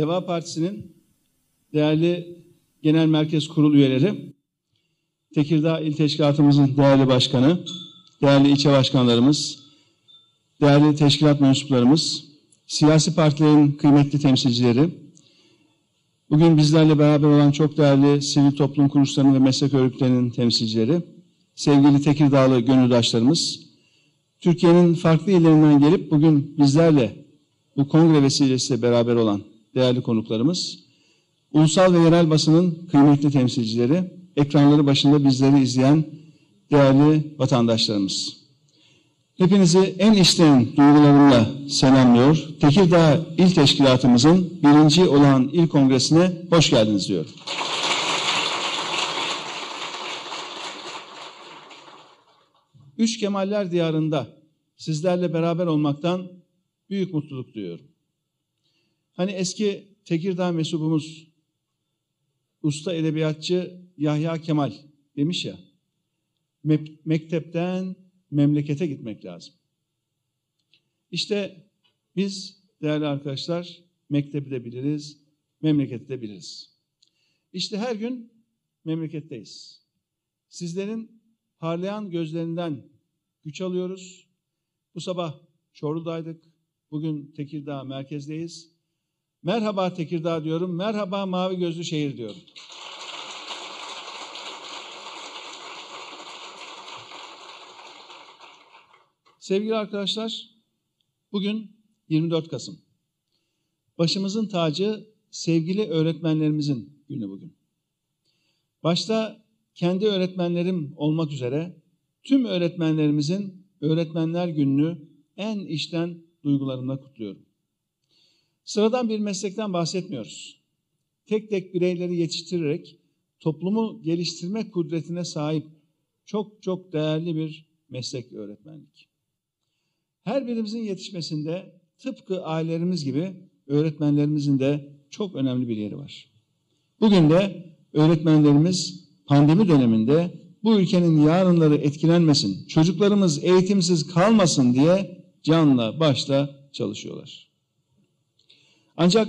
Deva Partisi'nin değerli Genel Merkez Kurul üyeleri, Tekirdağ İl Teşkilatımızın değerli başkanı, değerli ilçe başkanlarımız, değerli teşkilat mensuplarımız, siyasi partilerin kıymetli temsilcileri, bugün bizlerle beraber olan çok değerli sivil toplum kuruluşlarının ve meslek örgütlerinin temsilcileri, sevgili Tekirdağlı gönüldaşlarımız, Türkiye'nin farklı illerinden gelip bugün bizlerle bu kongre vesilesiyle beraber olan değerli konuklarımız, ulusal ve yerel basının kıymetli temsilcileri, ekranları başında bizleri izleyen değerli vatandaşlarımız. Hepinizi en içten duygularımla selamlıyor. Tekirdağ İl Teşkilatımızın birinci olan il kongresine hoş geldiniz diyorum. Üç Kemaller Diyarı'nda sizlerle beraber olmaktan büyük mutluluk duyuyorum. Hani eski Tekirdağ mesubumuz usta edebiyatçı Yahya Kemal demiş ya, mektepten memlekete gitmek lazım. İşte biz değerli arkadaşlar mektebi de biliriz, memleketi de biliriz. İşte her gün memleketteyiz. Sizlerin parlayan gözlerinden güç alıyoruz. Bu sabah Çorlu'daydık, bugün Tekirdağ merkezdeyiz. Merhaba Tekirdağ diyorum, merhaba mavi gözlü şehir diyorum. Sevgili arkadaşlar, bugün 24 Kasım. Başımızın tacı sevgili öğretmenlerimizin günü bugün. Başta kendi öğretmenlerim olmak üzere tüm öğretmenlerimizin Öğretmenler Günü'nü en içten duygularımla kutluyorum. Sıradan bir meslekten bahsetmiyoruz. Tek tek bireyleri yetiştirerek toplumu geliştirme kudretine sahip çok çok değerli bir meslek öğretmenlik. Her birimizin yetişmesinde tıpkı ailelerimiz gibi öğretmenlerimizin de çok önemli bir yeri var. Bugün de öğretmenlerimiz pandemi döneminde bu ülkenin yarınları etkilenmesin, çocuklarımız eğitimsiz kalmasın diye canla başla çalışıyorlar. Ancak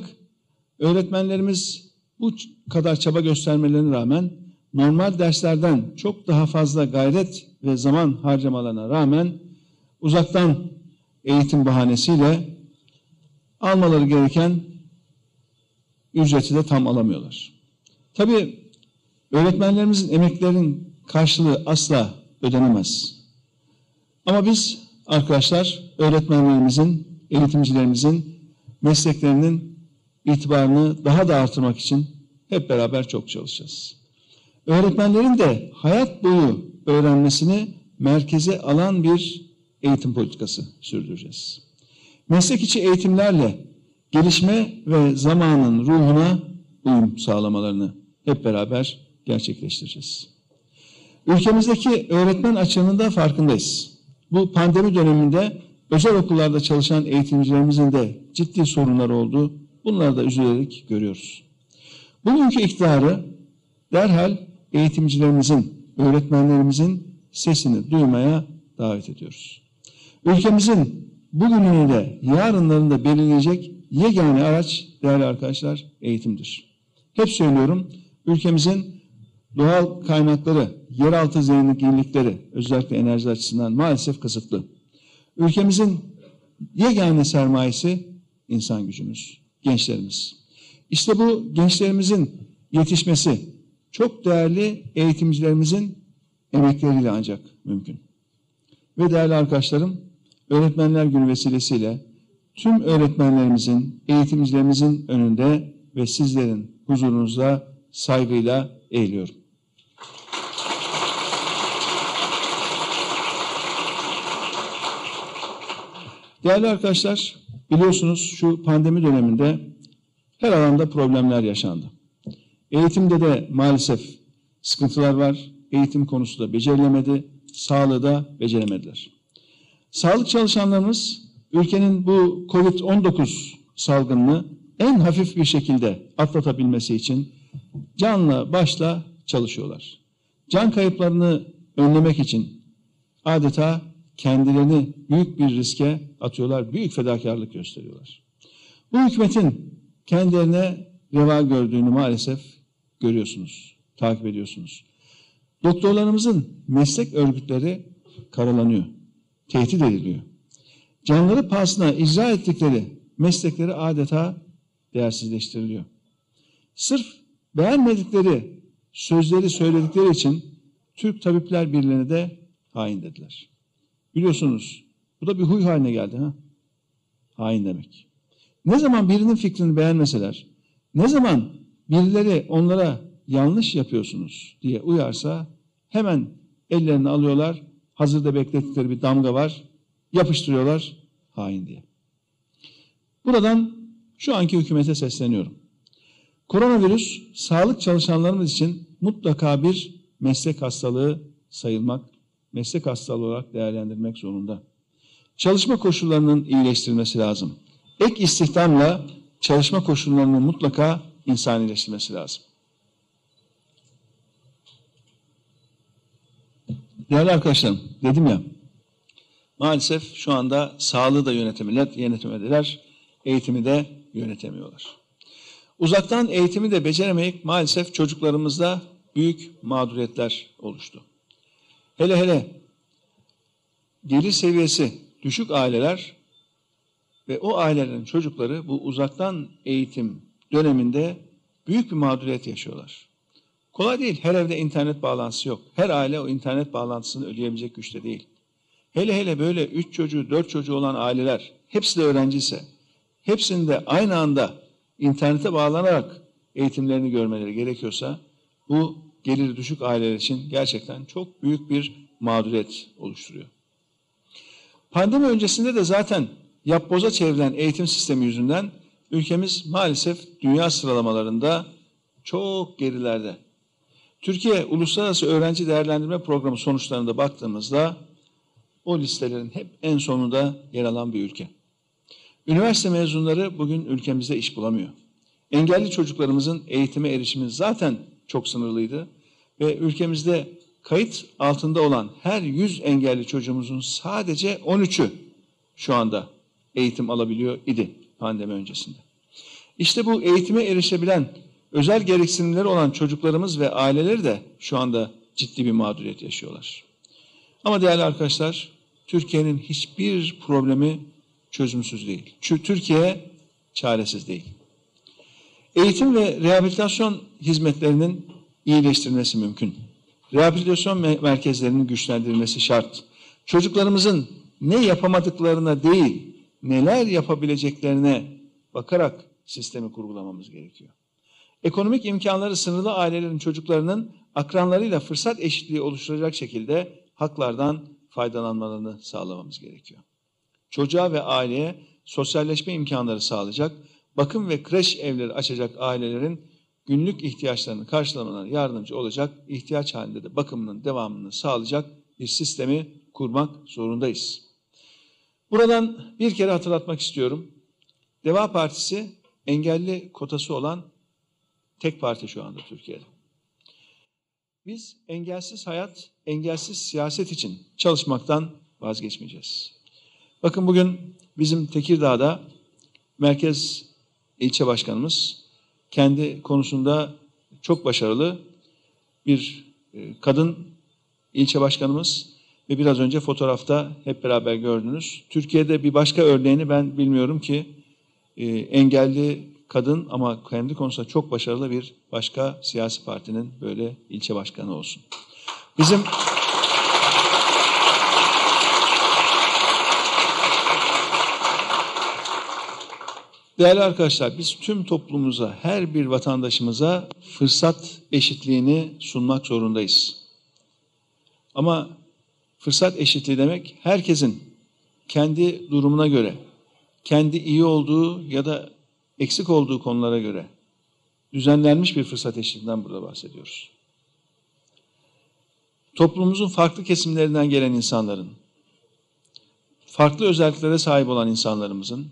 öğretmenlerimiz bu kadar çaba göstermelerine rağmen normal derslerden çok daha fazla gayret ve zaman harcamalarına rağmen uzaktan eğitim bahanesiyle almaları gereken ücreti de tam alamıyorlar. Tabii öğretmenlerimizin emeklerinin karşılığı asla ödenemez. Ama biz arkadaşlar öğretmenlerimizin, eğitimcilerimizin mesleklerinin itibarını daha da artırmak için hep beraber çok çalışacağız. Öğretmenlerin de hayat boyu öğrenmesini merkeze alan bir eğitim politikası sürdüreceğiz. Meslek içi eğitimlerle gelişme ve zamanın ruhuna uyum sağlamalarını hep beraber gerçekleştireceğiz. Ülkemizdeki öğretmen açığının da farkındayız. Bu pandemi döneminde özel okullarda çalışan eğitimcilerimizin de ciddi sorunlar oldu. Bunları da üzülerek görüyoruz. Bugünkü iktidarı derhal eğitimcilerimizin, öğretmenlerimizin sesini duymaya davet ediyoruz. Ülkemizin bugününü de yarınlarını da belirleyecek yegane araç değerli arkadaşlar eğitimdir. Hep söylüyorum ülkemizin doğal kaynakları, yeraltı zenginlikleri özellikle enerji açısından maalesef kısıtlı. Ülkemizin yegane sermayesi insan gücümüz, gençlerimiz. İşte bu gençlerimizin yetişmesi çok değerli eğitimcilerimizin emekleriyle ancak mümkün. Ve değerli arkadaşlarım, Öğretmenler Günü vesilesiyle tüm öğretmenlerimizin, eğitimcilerimizin önünde ve sizlerin huzurunuzda saygıyla eğiliyorum. Değerli arkadaşlar, biliyorsunuz şu pandemi döneminde her alanda problemler yaşandı. Eğitimde de maalesef sıkıntılar var. Eğitim konusu da becerilemedi, sağlığı da beceremediler. Sağlık çalışanlarımız ülkenin bu Covid-19 salgınını en hafif bir şekilde atlatabilmesi için canla başla çalışıyorlar. Can kayıplarını önlemek için adeta kendilerini büyük bir riske atıyorlar, büyük fedakarlık gösteriyorlar. Bu hükümetin kendilerine reva gördüğünü maalesef görüyorsunuz, takip ediyorsunuz. Doktorlarımızın meslek örgütleri karalanıyor, tehdit ediliyor. Canları pahasına icra ettikleri meslekleri adeta değersizleştiriliyor. Sırf beğenmedikleri sözleri söyledikleri için Türk Tabipler Birliği'ne de hain dediler. Biliyorsunuz bu da bir huy haline geldi. ha? Hain demek. Ne zaman birinin fikrini beğenmeseler, ne zaman birileri onlara yanlış yapıyorsunuz diye uyarsa hemen ellerini alıyorlar. Hazırda beklettikleri bir damga var. Yapıştırıyorlar hain diye. Buradan şu anki hükümete sesleniyorum. Koronavirüs sağlık çalışanlarımız için mutlaka bir meslek hastalığı sayılmak, meslek hastalığı olarak değerlendirmek zorunda. Çalışma koşullarının iyileştirilmesi lazım. Ek istihdamla çalışma koşullarının mutlaka insanileştirilmesi lazım. Değerli arkadaşlarım, dedim ya, maalesef şu anda sağlığı da yönetemediler, yönetemediler, eğitimi de yönetemiyorlar. Uzaktan eğitimi de beceremeyip maalesef çocuklarımızda büyük mağduriyetler oluştu. Hele hele gelir seviyesi düşük aileler ve o ailelerin çocukları bu uzaktan eğitim döneminde büyük bir mağduriyet yaşıyorlar. Kolay değil. Her evde internet bağlantısı yok. Her aile o internet bağlantısını ödeyebilecek güçte değil. Hele hele böyle üç çocuğu, dört çocuğu olan aileler, hepsi de öğrenciyse, hepsinde aynı anda internete bağlanarak eğitimlerini görmeleri gerekiyorsa, bu geliri düşük aileler için gerçekten çok büyük bir mağduriyet oluşturuyor. Pandemi öncesinde de zaten yapboza çevrilen eğitim sistemi yüzünden ülkemiz maalesef dünya sıralamalarında çok gerilerde. Türkiye Uluslararası Öğrenci Değerlendirme Programı sonuçlarında baktığımızda o listelerin hep en sonunda yer alan bir ülke. Üniversite mezunları bugün ülkemizde iş bulamıyor. Engelli çocuklarımızın eğitime erişimi zaten çok sınırlıydı ve ülkemizde kayıt altında olan her 100 engelli çocuğumuzun sadece 13'ü şu anda eğitim alabiliyor idi pandemi öncesinde. İşte bu eğitime erişebilen özel gereksinimleri olan çocuklarımız ve aileleri de şu anda ciddi bir mağduriyet yaşıyorlar. Ama değerli arkadaşlar, Türkiye'nin hiçbir problemi çözümsüz değil. Çünkü Türkiye çaresiz değil. Eğitim ve rehabilitasyon hizmetlerinin iyileştirilmesi mümkün. Rehabilitasyon merkezlerinin güçlendirilmesi şart. Çocuklarımızın ne yapamadıklarına değil, neler yapabileceklerine bakarak sistemi kurgulamamız gerekiyor. Ekonomik imkanları sınırlı ailelerin çocuklarının akranlarıyla fırsat eşitliği oluşturacak şekilde haklardan faydalanmalarını sağlamamız gerekiyor. Çocuğa ve aileye sosyalleşme imkanları sağlayacak, bakım ve kreş evleri açacak ailelerin günlük ihtiyaçlarını karşılamalarına yardımcı olacak, ihtiyaç halinde de bakımının devamını sağlayacak bir sistemi kurmak zorundayız. Buradan bir kere hatırlatmak istiyorum. Deva Partisi engelli kotası olan tek parti şu anda Türkiye'de. Biz engelsiz hayat, engelsiz siyaset için çalışmaktan vazgeçmeyeceğiz. Bakın bugün bizim Tekirdağ'da merkez ilçe başkanımız kendi konusunda çok başarılı bir e, kadın ilçe başkanımız ve biraz önce fotoğrafta hep beraber gördünüz. Türkiye'de bir başka örneğini ben bilmiyorum ki e, engelli kadın ama kendi konusunda çok başarılı bir başka siyasi partinin böyle ilçe başkanı olsun. Bizim Değerli arkadaşlar biz tüm toplumumuza, her bir vatandaşımıza fırsat eşitliğini sunmak zorundayız. Ama fırsat eşitliği demek herkesin kendi durumuna göre, kendi iyi olduğu ya da eksik olduğu konulara göre düzenlenmiş bir fırsat eşitliğinden burada bahsediyoruz. Toplumumuzun farklı kesimlerinden gelen insanların, farklı özelliklere sahip olan insanlarımızın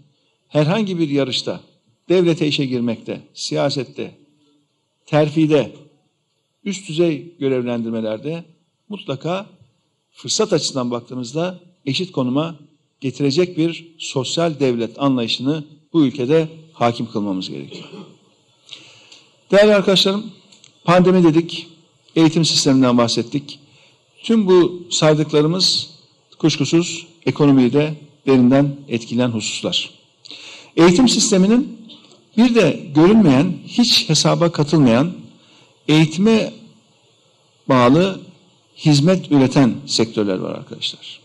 herhangi bir yarışta, devlete işe girmekte, siyasette, terfide, üst düzey görevlendirmelerde mutlaka fırsat açısından baktığımızda eşit konuma getirecek bir sosyal devlet anlayışını bu ülkede hakim kılmamız gerekiyor. Değerli arkadaşlarım, pandemi dedik, eğitim sisteminden bahsettik. Tüm bu saydıklarımız kuşkusuz ekonomiyi de derinden etkileyen hususlar. Eğitim sisteminin bir de görünmeyen, hiç hesaba katılmayan, eğitime bağlı hizmet üreten sektörler var arkadaşlar.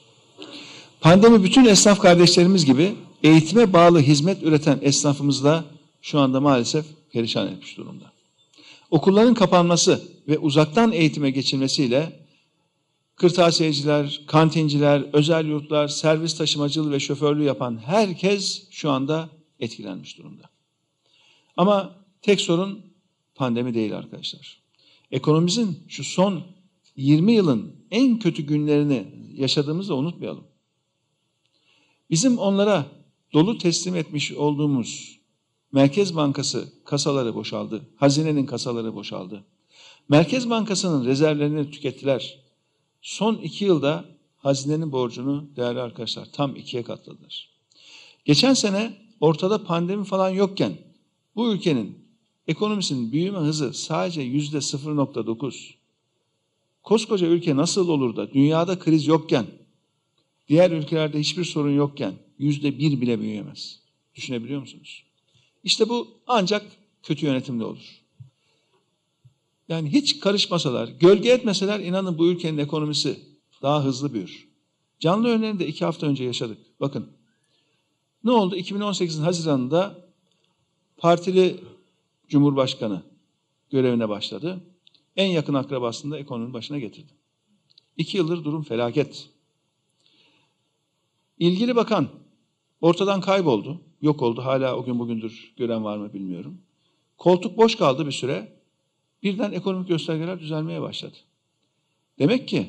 Pandemi bütün esnaf kardeşlerimiz gibi eğitime bağlı hizmet üreten esnafımız da şu anda maalesef perişan etmiş durumda. Okulların kapanması ve uzaktan eğitime geçilmesiyle kırtasiyeciler, kantinciler, özel yurtlar, servis taşımacılığı ve şoförlüğü yapan herkes şu anda etkilenmiş durumda. Ama tek sorun pandemi değil arkadaşlar. Ekonomimizin şu son 20 yılın en kötü günlerini yaşadığımızı unutmayalım. Bizim onlara dolu teslim etmiş olduğumuz Merkez Bankası kasaları boşaldı. Hazinenin kasaları boşaldı. Merkez Bankası'nın rezervlerini tükettiler. Son iki yılda hazinenin borcunu değerli arkadaşlar tam ikiye katladılar. Geçen sene ortada pandemi falan yokken bu ülkenin ekonomisinin büyüme hızı sadece yüzde 0.9. Koskoca ülke nasıl olur da dünyada kriz yokken, diğer ülkelerde hiçbir sorun yokken yüzde bir bile büyüyemez. Düşünebiliyor musunuz? İşte bu ancak kötü yönetimde olur. Yani hiç karışmasalar, gölge etmeseler inanın bu ülkenin ekonomisi daha hızlı büyür. Canlı örneğini de iki hafta önce yaşadık. Bakın ne oldu? 2018'in Haziran'ında partili Cumhurbaşkanı görevine başladı. En yakın akrabasını da ekonominin başına getirdi. İki yıldır durum felaket. İlgili bakan ortadan kayboldu, yok oldu. Hala o gün bugündür gören var mı bilmiyorum. Koltuk boş kaldı bir süre. Birden ekonomik göstergeler düzelmeye başladı. Demek ki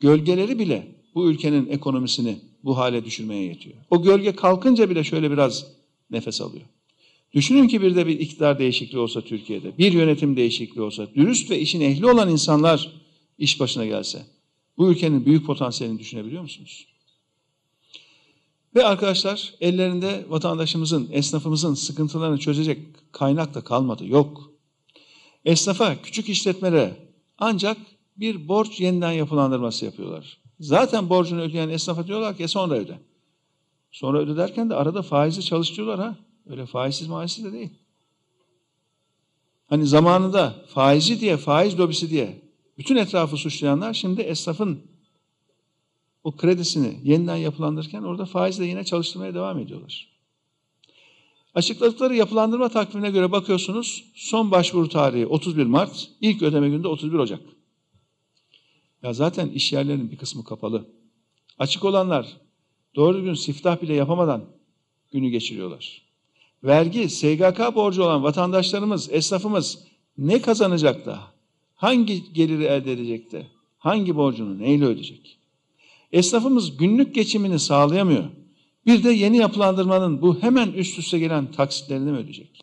gölgeleri bile bu ülkenin ekonomisini bu hale düşürmeye yetiyor. O gölge kalkınca bile şöyle biraz nefes alıyor. Düşünün ki bir de bir iktidar değişikliği olsa Türkiye'de, bir yönetim değişikliği olsa, dürüst ve işin ehli olan insanlar iş başına gelse, bu ülkenin büyük potansiyelini düşünebiliyor musunuz? Ve arkadaşlar ellerinde vatandaşımızın, esnafımızın sıkıntılarını çözecek kaynak da kalmadı, yok. Esnafa, küçük işletmelere ancak bir borç yeniden yapılandırması yapıyorlar. Zaten borcunu ödeyen esnafa diyorlar ki e sonra öde. Sonra öde derken de arada faizi çalıştırıyorlar ha. Öyle faizsiz maizsiz de değil. Hani zamanında faizi diye, faiz lobisi diye bütün etrafı suçlayanlar şimdi esnafın o kredisini yeniden yapılandırırken orada faizle yine çalıştırmaya devam ediyorlar. Açıkladıkları yapılandırma takvimine göre bakıyorsunuz son başvuru tarihi 31 Mart, ilk ödeme günü de 31 Ocak. Ya zaten iş yerlerinin bir kısmı kapalı. Açık olanlar doğru gün siftah bile yapamadan günü geçiriyorlar. Vergi, SGK borcu olan vatandaşlarımız, esnafımız ne kazanacak da? Hangi geliri elde edecekti? Hangi borcunu neyle ödeyecek? Esnafımız günlük geçimini sağlayamıyor. Bir de yeni yapılandırmanın bu hemen üst üste gelen taksitlerini mi ödeyecek?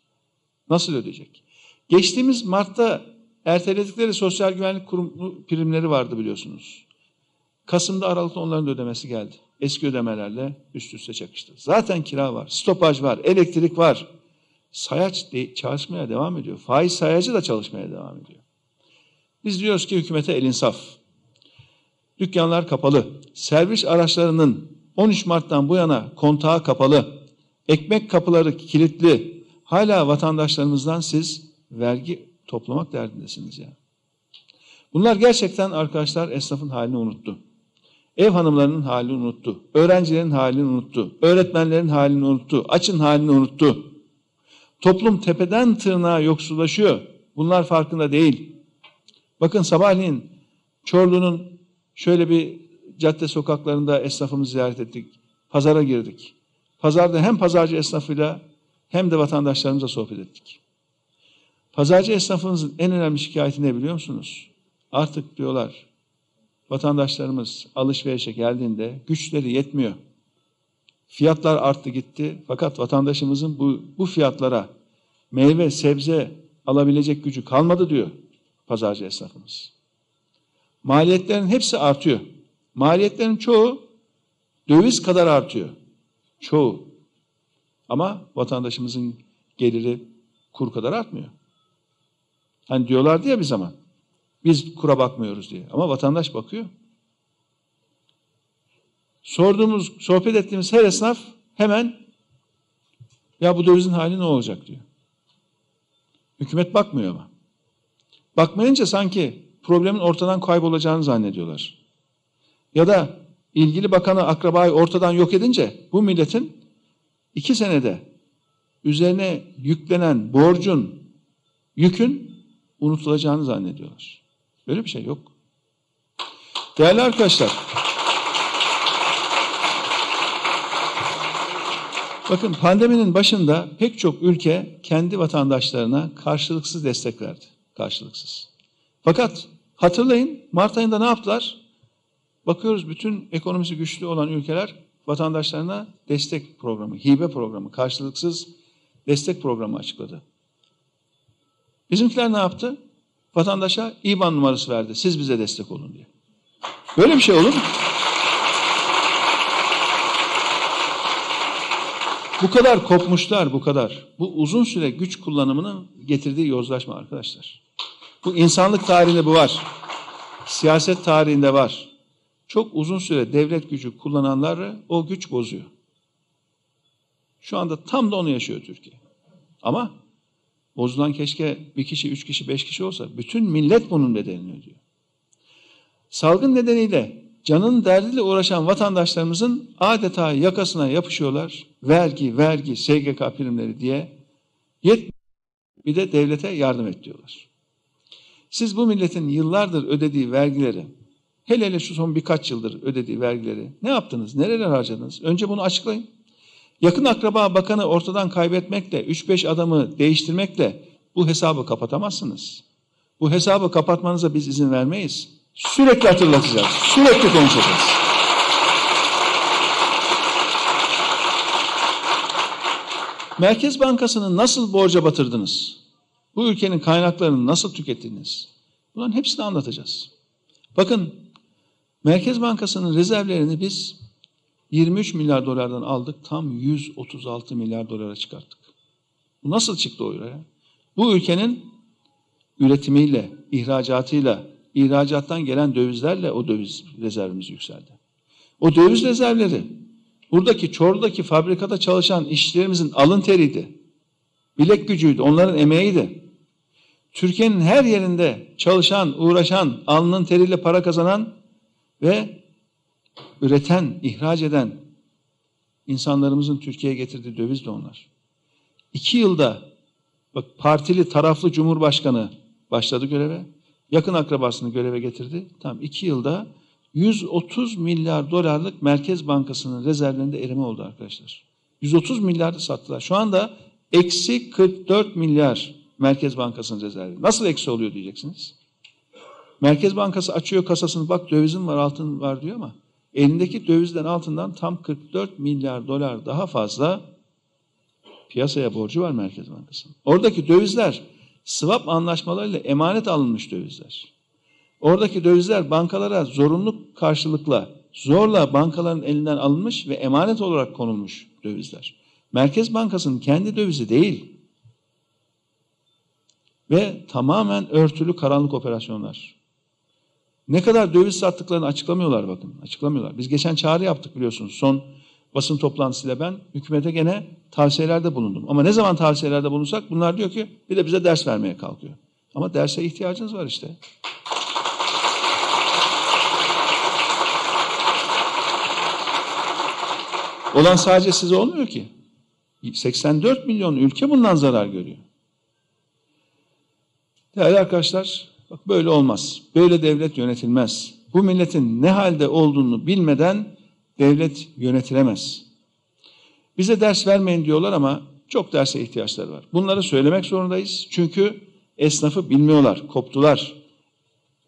Nasıl ödeyecek? Geçtiğimiz Mart'ta erteledikleri sosyal güvenlik kurumu primleri vardı biliyorsunuz. Kasım'da Aralık'ta onların da ödemesi geldi. Eski ödemelerle üst üste çakıştı. Zaten kira var, stopaj var, elektrik var. Sayaç de çalışmaya devam ediyor. Faiz sayacı da çalışmaya devam ediyor. Biz diyoruz ki hükümete el insaf. Dükkanlar kapalı. Servis araçlarının 13 Mart'tan bu yana kontağı kapalı. Ekmek kapıları kilitli. Hala vatandaşlarımızdan siz vergi toplamak derdindesiniz ya. Bunlar gerçekten arkadaşlar esnafın halini unuttu. Ev hanımlarının halini unuttu. Öğrencilerin halini unuttu. Öğretmenlerin halini unuttu. Açın halini unuttu. Toplum tepeden tırnağa yoksullaşıyor. Bunlar farkında değil. Bakın sabahleyin Çorlu'nun şöyle bir cadde sokaklarında esnafımızı ziyaret ettik. Pazara girdik. Pazarda hem pazarcı esnafıyla hem de vatandaşlarımızla sohbet ettik. Pazarcı esnafımızın en önemli şikayeti ne biliyor musunuz? Artık diyorlar vatandaşlarımız alışverişe geldiğinde güçleri yetmiyor. Fiyatlar arttı gitti fakat vatandaşımızın bu, bu fiyatlara meyve, sebze alabilecek gücü kalmadı diyor pazarcı esnafımız. Maliyetlerin hepsi artıyor. Maliyetlerin çoğu döviz kadar artıyor. Çoğu. Ama vatandaşımızın geliri kur kadar artmıyor. Hani diyorlardı ya bir zaman. Biz kura bakmıyoruz diye. Ama vatandaş bakıyor. Sorduğumuz, sohbet ettiğimiz her esnaf hemen ya bu dövizin hali ne olacak diyor. Hükümet bakmıyor ama. Bakmayınca sanki problemin ortadan kaybolacağını zannediyorlar. Ya da ilgili bakanı, akrabayı ortadan yok edince bu milletin iki senede üzerine yüklenen borcun, yükün unutulacağını zannediyorlar. Böyle bir şey yok. Değerli arkadaşlar, bakın pandeminin başında pek çok ülke kendi vatandaşlarına karşılıksız destek verdi. Karşılıksız. Fakat hatırlayın Mart ayında ne yaptılar? Bakıyoruz bütün ekonomisi güçlü olan ülkeler vatandaşlarına destek programı, hibe programı, karşılıksız destek programı açıkladı. Bizimkiler ne yaptı? Vatandaşa IBAN numarası verdi. Siz bize destek olun diye. Böyle bir şey olur mu? Bu kadar kopmuşlar, bu kadar. Bu uzun süre güç kullanımının getirdiği yozlaşma arkadaşlar. Bu insanlık tarihinde bu var. Siyaset tarihinde var. Çok uzun süre devlet gücü kullananları o güç bozuyor. Şu anda tam da onu yaşıyor Türkiye. Ama bozulan keşke bir kişi, üç kişi, beş kişi olsa bütün millet bunun bedelini ödüyor. Salgın nedeniyle canın derdiyle uğraşan vatandaşlarımızın adeta yakasına yapışıyorlar. Vergi, vergi, SGK primleri diye yet bir de devlete yardım et diyorlar. Siz bu milletin yıllardır ödediği vergileri, hele hele şu son birkaç yıldır ödediği vergileri ne yaptınız, nereler harcadınız? Önce bunu açıklayın. Yakın akraba bakanı ortadan kaybetmekle, 3-5 adamı değiştirmekle bu hesabı kapatamazsınız. Bu hesabı kapatmanıza biz izin vermeyiz. Sürekli hatırlatacağız, sürekli konuşacağız. Merkez Bankası'nı nasıl borca batırdınız? Bu ülkenin kaynaklarını nasıl tükettiniz? Bunların hepsini anlatacağız. Bakın Merkez Bankası'nın rezervlerini biz 23 milyar dolardan aldık tam 136 milyar dolara çıkarttık. Bu nasıl çıktı o ya? Bu ülkenin üretimiyle, ihracatıyla, ihracattan gelen dövizlerle o döviz rezervimiz yükseldi. O döviz rezervleri buradaki Çorlu'daki fabrikada çalışan işçilerimizin alın teriydi. Bilek gücüydü, onların emeğiydi. Türkiye'nin her yerinde çalışan, uğraşan, alnının teriyle para kazanan ve üreten, ihraç eden insanlarımızın Türkiye'ye getirdiği döviz de onlar. İki yılda bak partili, taraflı Cumhurbaşkanı başladı göreve. Yakın akrabasını göreve getirdi. Tam iki yılda 130 milyar dolarlık Merkez Bankası'nın rezervlerinde erime oldu arkadaşlar. 130 milyardı sattılar. Şu anda eksi 44 milyar Merkez Bankası'nın rezervi. Nasıl eksi oluyor diyeceksiniz. Merkez Bankası açıyor kasasını bak dövizin var altın var diyor ama elindeki dövizden altından tam 44 milyar dolar daha fazla piyasaya borcu var Merkez Bankası'nın. Oradaki dövizler swap anlaşmalarıyla emanet alınmış dövizler. Oradaki dövizler bankalara zorunlu karşılıkla zorla bankaların elinden alınmış ve emanet olarak konulmuş dövizler. Merkez Bankası'nın kendi dövizi değil. Ve tamamen örtülü karanlık operasyonlar. Ne kadar döviz sattıklarını açıklamıyorlar bakın. Açıklamıyorlar. Biz geçen çağrı yaptık biliyorsunuz. Son basın toplantısıyla ben hükümete gene tavsiyelerde bulundum. Ama ne zaman tavsiyelerde bulunsak bunlar diyor ki bir de bize ders vermeye kalkıyor. Ama derse ihtiyacınız var işte. Olan sadece size olmuyor ki. 84 milyon ülke bundan zarar görüyor. Değerli arkadaşlar, bak böyle olmaz. Böyle devlet yönetilmez. Bu milletin ne halde olduğunu bilmeden devlet yönetilemez. Bize ders vermeyin diyorlar ama çok derse ihtiyaçları var. Bunları söylemek zorundayız. Çünkü esnafı bilmiyorlar, koptular.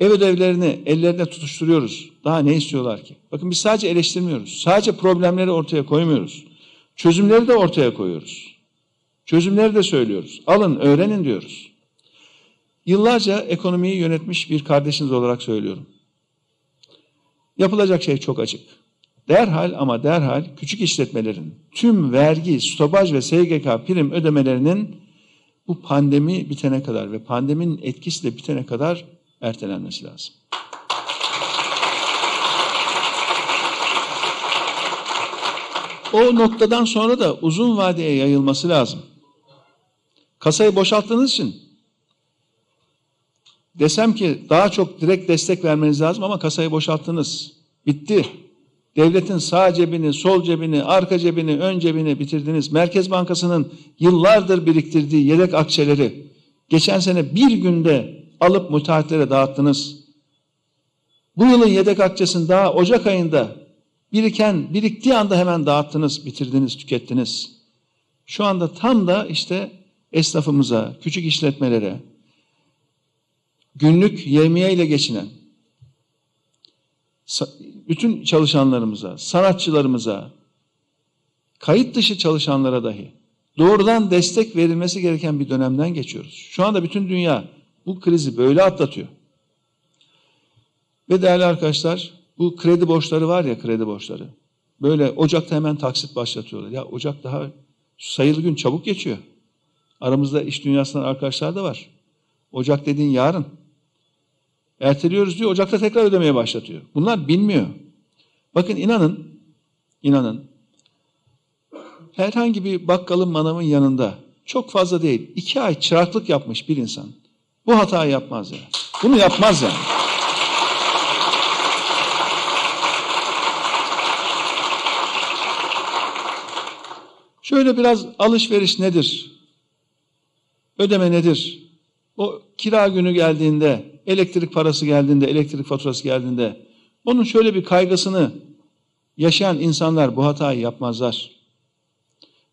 Ev ödevlerini ellerine tutuşturuyoruz. Daha ne istiyorlar ki? Bakın biz sadece eleştirmiyoruz. Sadece problemleri ortaya koymuyoruz. Çözümleri de ortaya koyuyoruz. Çözümleri de söylüyoruz. Alın, öğrenin diyoruz. Yıllarca ekonomiyi yönetmiş bir kardeşiniz olarak söylüyorum. Yapılacak şey çok açık. derhal ama derhal küçük işletmelerin tüm vergi, stopaj ve SGK prim ödemelerinin bu pandemi bitene kadar ve pandeminin etkisi de bitene kadar ertelenmesi lazım. O noktadan sonra da uzun vadeye yayılması lazım. Kasayı boşalttığınız için desem ki daha çok direkt destek vermeniz lazım ama kasayı boşalttınız. Bitti. Devletin sağ cebini, sol cebini, arka cebini, ön cebini bitirdiniz. Merkez Bankası'nın yıllardır biriktirdiği yedek akçeleri geçen sene bir günde alıp müteahhitlere dağıttınız. Bu yılın yedek akçesini daha Ocak ayında biriken, biriktiği anda hemen dağıttınız, bitirdiniz, tükettiniz. Şu anda tam da işte esnafımıza, küçük işletmelere, günlük yevmiye ile geçinen, bütün çalışanlarımıza, sanatçılarımıza, kayıt dışı çalışanlara dahi doğrudan destek verilmesi gereken bir dönemden geçiyoruz. Şu anda bütün dünya bu krizi böyle atlatıyor. Ve değerli arkadaşlar, bu kredi borçları var ya kredi borçları. Böyle Ocak'ta hemen taksit başlatıyorlar. Ya Ocak daha sayılı gün çabuk geçiyor. Aramızda iş dünyasından arkadaşlar da var. Ocak dediğin yarın. Erteliyoruz diyor, Ocak'ta tekrar ödemeye başlatıyor. Bunlar bilmiyor. Bakın inanın, inanın, herhangi bir bakkalın manavın yanında çok fazla değil, iki ay çıraklık yapmış bir insan bu hatayı yapmaz yani. Bunu yapmaz yani. Şöyle biraz alışveriş nedir? Ödeme nedir? O kira günü geldiğinde, elektrik parası geldiğinde, elektrik faturası geldiğinde onun şöyle bir kaygısını yaşayan insanlar bu hatayı yapmazlar.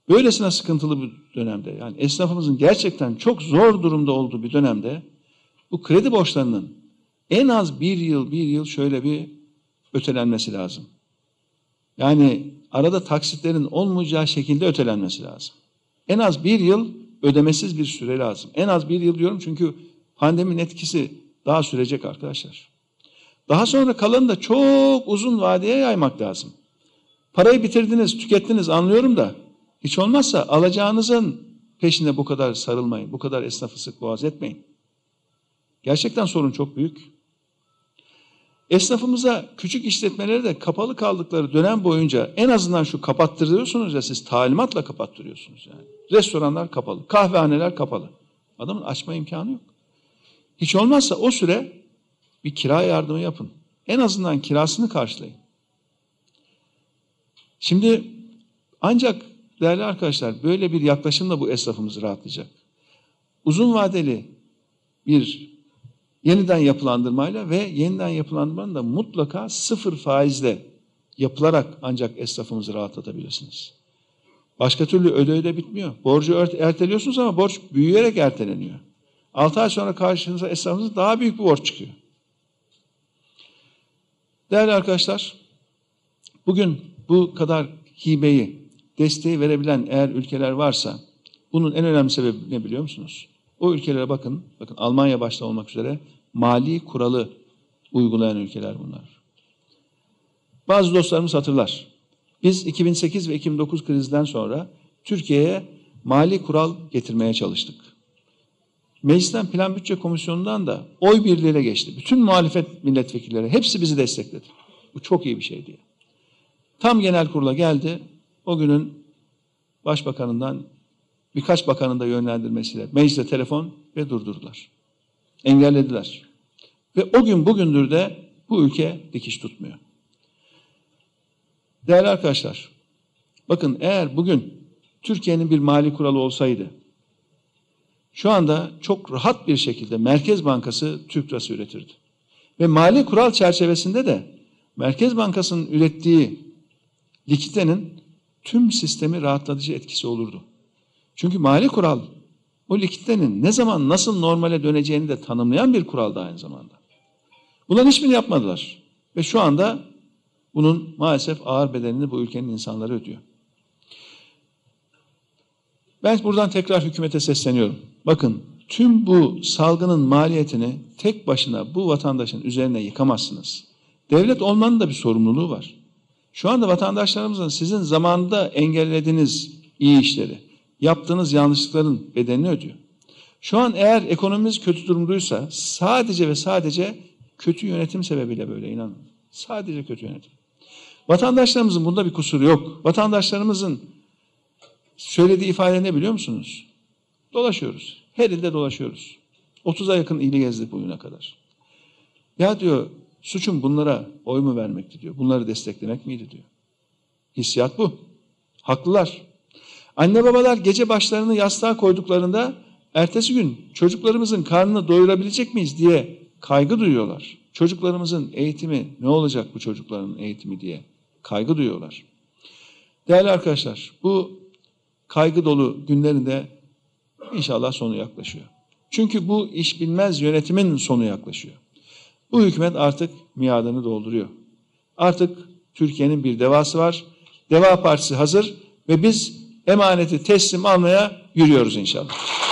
Böylesine sıkıntılı bir dönemde yani esnafımızın gerçekten çok zor durumda olduğu bir dönemde bu kredi borçlarının en az bir yıl bir yıl şöyle bir ötelenmesi lazım. Yani arada taksitlerin olmayacağı şekilde ötelenmesi lazım. En az bir yıl ödemesiz bir süre lazım. En az bir yıl diyorum çünkü pandeminin etkisi daha sürecek arkadaşlar. Daha sonra kalanı da çok uzun vadeye yaymak lazım. Parayı bitirdiniz, tükettiniz anlıyorum da hiç olmazsa alacağınızın peşinde bu kadar sarılmayın. Bu kadar esnafı sık boğaz etmeyin. Gerçekten sorun çok büyük. Esnafımıza, küçük işletmelere de kapalı kaldıkları dönem boyunca en azından şu kapattırıyorsunuz ya siz talimatla kapattırıyorsunuz yani. Restoranlar kapalı, kahvehaneler kapalı. Adamın açma imkanı yok. Hiç olmazsa o süre bir kira yardımı yapın. En azından kirasını karşılayın. Şimdi ancak değerli arkadaşlar böyle bir yaklaşımla bu esnafımız rahatlayacak. Uzun vadeli bir yeniden yapılandırmayla ve yeniden yapılandırmanın da mutlaka sıfır faizle yapılarak ancak esnafımızı rahatlatabilirsiniz. Başka türlü öde öde bitmiyor. Borcu erteliyorsunuz ama borç büyüyerek erteleniyor. 6 ay sonra karşınıza esnafınız daha büyük bir borç çıkıyor. Değerli arkadaşlar, bugün bu kadar hibeyi, desteği verebilen eğer ülkeler varsa bunun en önemli sebebi ne biliyor musunuz? O ülkelere bakın, bakın Almanya başta olmak üzere mali kuralı uygulayan ülkeler bunlar. Bazı dostlarımız hatırlar. Biz 2008 ve 2009 krizden sonra Türkiye'ye mali kural getirmeye çalıştık. Meclisten Plan Bütçe Komisyonu'ndan da oy birliğiyle geçti. Bütün muhalefet milletvekilleri hepsi bizi destekledi. Bu çok iyi bir şey diye. Tam genel kurula geldi. O günün başbakanından birkaç bakanın da yönlendirmesiyle meclise telefon ve durdurdular. Engellediler. Ve o gün bugündür de bu ülke dikiş tutmuyor. Değerli arkadaşlar, bakın eğer bugün Türkiye'nin bir mali kuralı olsaydı, şu anda çok rahat bir şekilde Merkez Bankası Türk lirası üretirdi. Ve mali kural çerçevesinde de Merkez Bankası'nın ürettiği likitenin tüm sistemi rahatlatıcı etkisi olurdu. Çünkü mali kural o likitenin ne zaman nasıl normale döneceğini de tanımlayan bir kural da aynı zamanda. Bunların hiçbirini yapmadılar. Ve şu anda bunun maalesef ağır bedelini bu ülkenin insanları ödüyor. Ben buradan tekrar hükümete sesleniyorum. Bakın tüm bu salgının maliyetini tek başına bu vatandaşın üzerine yıkamazsınız. Devlet olmanın da bir sorumluluğu var. Şu anda vatandaşlarımızın sizin zamanında engellediğiniz iyi işleri, yaptığınız yanlışlıkların bedelini ödüyor. Şu an eğer ekonomimiz kötü durumdaysa sadece ve sadece kötü yönetim sebebiyle böyle inanın. Sadece kötü yönetim. Vatandaşlarımızın bunda bir kusuru yok. Vatandaşlarımızın söylediği ifade ne biliyor musunuz? Dolaşıyoruz. Her ilde dolaşıyoruz. 30'a yakın ili gezdik bugüne kadar. Ya diyor suçum bunlara oy mu vermekti diyor. Bunları desteklemek miydi diyor. Hissiyat bu. Haklılar. Anne babalar gece başlarını yastığa koyduklarında ertesi gün çocuklarımızın karnını doyurabilecek miyiz diye kaygı duyuyorlar. Çocuklarımızın eğitimi ne olacak bu çocukların eğitimi diye kaygı duyuyorlar. Değerli arkadaşlar bu kaygı dolu günlerinde inşallah sonu yaklaşıyor. Çünkü bu iş bilmez yönetimin sonu yaklaşıyor. Bu hükümet artık miadını dolduruyor. Artık Türkiye'nin bir devası var. Deva Partisi hazır ve biz emaneti teslim almaya yürüyoruz inşallah.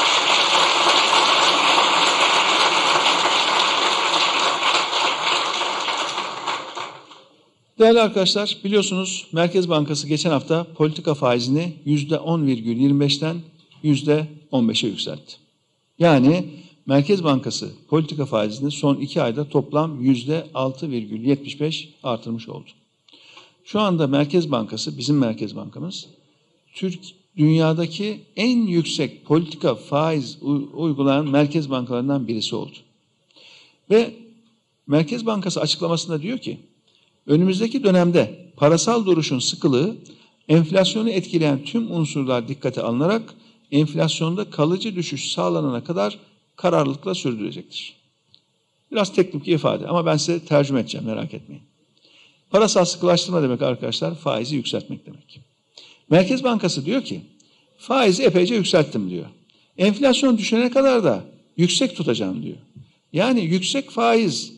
Değerli arkadaşlar biliyorsunuz Merkez Bankası geçen hafta politika faizini %10,25'ten %15'e yükseltti. Yani Merkez Bankası politika faizini son iki ayda toplam %6,75 artırmış oldu. Şu anda Merkez Bankası, bizim Merkez Bankamız, Türk dünyadaki en yüksek politika faiz uygulayan merkez bankalarından birisi oldu. Ve Merkez Bankası açıklamasında diyor ki, önümüzdeki dönemde parasal duruşun sıkılığı, enflasyonu etkileyen tüm unsurlar dikkate alınarak enflasyonda kalıcı düşüş sağlanana kadar kararlılıkla sürdürecektir. Biraz teknik bir ifade ama ben size tercüme edeceğim merak etmeyin. Parasal sıkılaştırma demek arkadaşlar faizi yükseltmek demek. Merkez Bankası diyor ki faizi epeyce yükselttim diyor. Enflasyon düşene kadar da yüksek tutacağım diyor. Yani yüksek faiz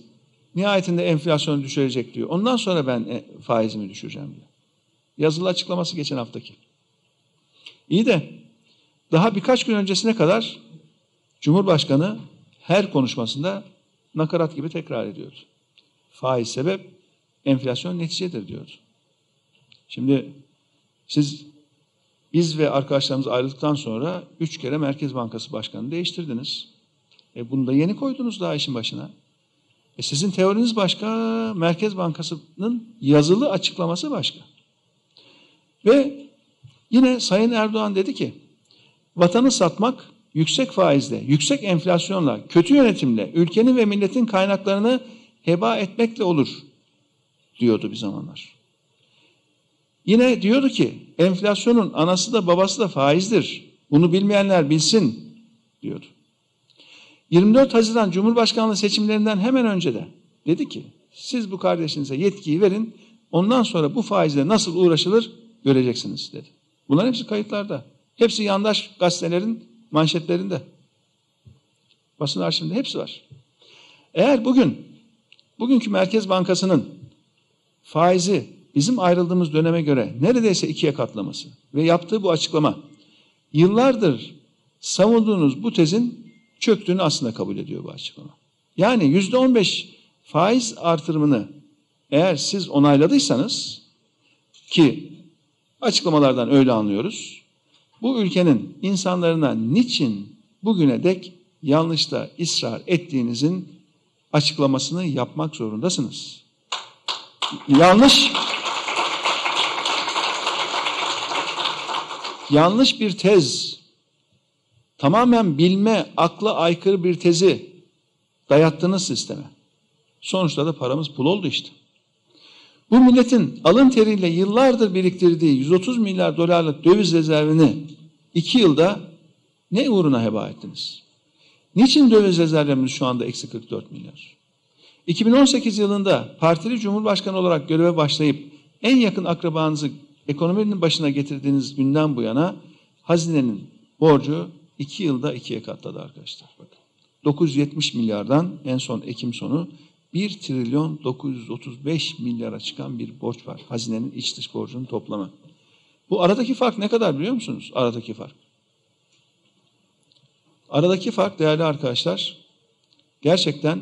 nihayetinde enflasyonu düşürecek diyor. Ondan sonra ben e, faizimi düşüreceğim diyor. Yazılı açıklaması geçen haftaki. İyi de daha birkaç gün öncesine kadar Cumhurbaşkanı her konuşmasında nakarat gibi tekrar ediyordu. Faiz sebep, enflasyon neticedir diyordu. Şimdi siz biz ve arkadaşlarımız ayrıldıktan sonra üç kere Merkez Bankası Başkanı değiştirdiniz. E bunu da yeni koydunuz daha işin başına. E sizin teoriniz başka, Merkez Bankası'nın yazılı açıklaması başka. Ve yine Sayın Erdoğan dedi ki, vatanı satmak yüksek faizle, yüksek enflasyonla, kötü yönetimle, ülkenin ve milletin kaynaklarını heba etmekle olur diyordu bir zamanlar. Yine diyordu ki enflasyonun anası da babası da faizdir. Bunu bilmeyenler bilsin diyordu. 24 Haziran Cumhurbaşkanlığı seçimlerinden hemen önce de dedi ki siz bu kardeşinize yetkiyi verin ondan sonra bu faizle nasıl uğraşılır göreceksiniz dedi. Bunların hepsi kayıtlarda. Hepsi yandaş gazetelerin manşetlerinde. Basın arşivinde hepsi var. Eğer bugün bugünkü Merkez Bankası'nın faizi bizim ayrıldığımız döneme göre neredeyse ikiye katlaması ve yaptığı bu açıklama yıllardır savunduğunuz bu tezin çöktüğünü aslında kabul ediyor bu açıklama. Yani yüzde on beş faiz artırımını eğer siz onayladıysanız ki açıklamalardan öyle anlıyoruz. Bu ülkenin insanlarına niçin bugüne dek yanlışta ısrar ettiğinizin açıklamasını yapmak zorundasınız. Yanlış yanlış bir tez, tamamen bilme, akla aykırı bir tezi dayattınız sisteme. Sonuçta da paramız pul oldu işte. Bu milletin alın teriyle yıllardır biriktirdiği 130 milyar dolarlık döviz rezervini iki yılda ne uğruna heba ettiniz? Niçin döviz rezervimiz şu anda eksi 44 milyar? 2018 yılında partili cumhurbaşkanı olarak göreve başlayıp en yakın akrabanızı ekonominin başına getirdiğiniz günden bu yana hazinenin borcu iki yılda ikiye katladı arkadaşlar. Bakın. 970 milyardan en son Ekim sonu 1 trilyon 935 milyara çıkan bir borç var. Hazinenin iç dış borcunun toplamı. Bu aradaki fark ne kadar biliyor musunuz? Aradaki fark. Aradaki fark değerli arkadaşlar gerçekten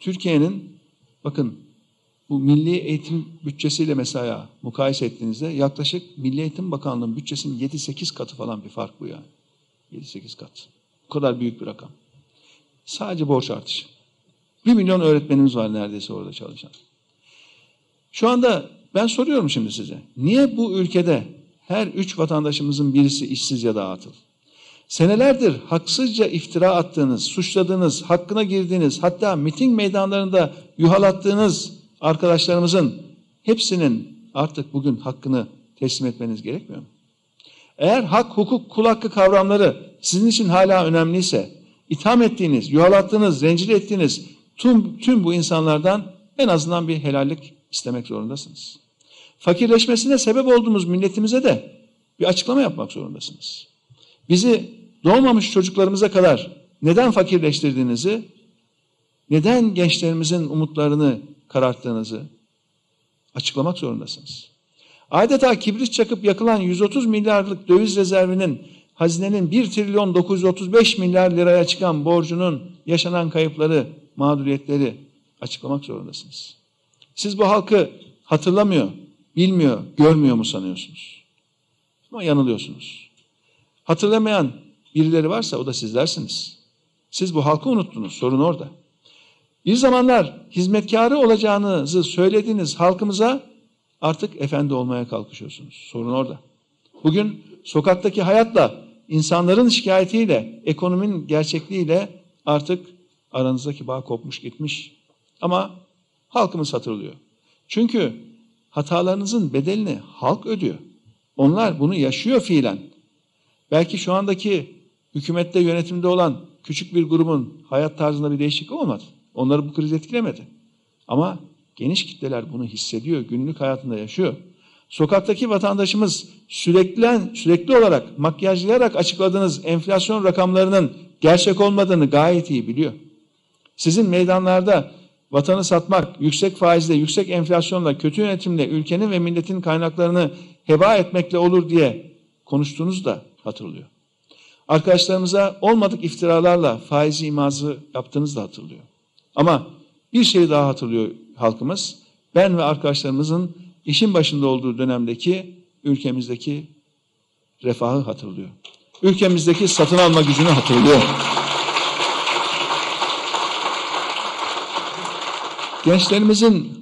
Türkiye'nin bakın bu milli eğitim bütçesiyle mesela mukayese ettiğinizde yaklaşık Milli Eğitim Bakanlığı'nın bütçesinin 7-8 katı falan bir fark bu yani. 7-8 kat. Bu kadar büyük bir rakam. Sadece borç artışı. Bir milyon öğretmenimiz var neredeyse orada çalışan. Şu anda ben soruyorum şimdi size. Niye bu ülkede her üç vatandaşımızın birisi işsiz ya da atıl? Senelerdir haksızca iftira attığınız, suçladığınız, hakkına girdiğiniz, hatta miting meydanlarında yuhalattığınız arkadaşlarımızın hepsinin artık bugün hakkını teslim etmeniz gerekmiyor mu? Eğer hak, hukuk, kul hakkı kavramları sizin için hala önemliyse, itham ettiğiniz, yuhalattığınız, rencide ettiğiniz tüm, tüm bu insanlardan en azından bir helallik istemek zorundasınız. Fakirleşmesine sebep olduğumuz milletimize de bir açıklama yapmak zorundasınız. Bizi doğmamış çocuklarımıza kadar neden fakirleştirdiğinizi, neden gençlerimizin umutlarını kararttığınızı açıklamak zorundasınız. Adeta kibrit çakıp yakılan 130 milyarlık döviz rezervinin hazinenin 1 trilyon 935 milyar liraya çıkan borcunun yaşanan kayıpları, mağduriyetleri açıklamak zorundasınız. Siz bu halkı hatırlamıyor, bilmiyor, görmüyor mu sanıyorsunuz? Ama yanılıyorsunuz. Hatırlamayan birileri varsa o da sizlersiniz. Siz bu halkı unuttunuz, sorun orada. Bir zamanlar hizmetkarı olacağınızı söylediğiniz halkımıza artık efendi olmaya kalkışıyorsunuz. Sorun orada. Bugün sokaktaki hayatla, insanların şikayetiyle, ekonominin gerçekliğiyle artık aranızdaki bağ kopmuş gitmiş. Ama halkımız hatırlıyor. Çünkü hatalarınızın bedelini halk ödüyor. Onlar bunu yaşıyor fiilen. Belki şu andaki hükümette yönetimde olan küçük bir grubun hayat tarzında bir değişiklik olmadı. Onları bu kriz etkilemedi. Ama geniş kitleler bunu hissediyor, günlük hayatında yaşıyor. Sokaktaki vatandaşımız sürekli sürekli olarak makyajlayarak açıkladığınız enflasyon rakamlarının gerçek olmadığını gayet iyi biliyor. Sizin meydanlarda vatanı satmak, yüksek faizle, yüksek enflasyonla, kötü yönetimle ülkenin ve milletin kaynaklarını heba etmekle olur diye konuştuğunuz da hatırlıyor. Arkadaşlarımıza olmadık iftiralarla faizi imazı yaptığınız da hatırlıyor. Ama bir şey daha hatırlıyor halkımız. Ben ve arkadaşlarımızın işin başında olduğu dönemdeki ülkemizdeki refahı hatırlıyor. Ülkemizdeki satın alma gücünü hatırlıyor. Gençlerimizin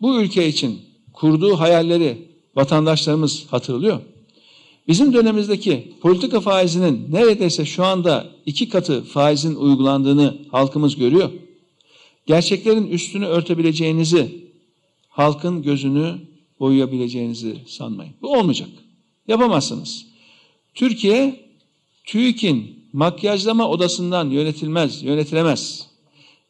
bu ülke için kurduğu hayalleri vatandaşlarımız hatırlıyor. Bizim dönemimizdeki politika faizinin neredeyse şu anda iki katı faizin uygulandığını halkımız görüyor. Gerçeklerin üstünü örtebileceğinizi, halkın gözünü boyayabileceğinizi sanmayın. Bu olmayacak. Yapamazsınız. Türkiye, TÜİK'in makyajlama odasından yönetilmez, yönetilemez.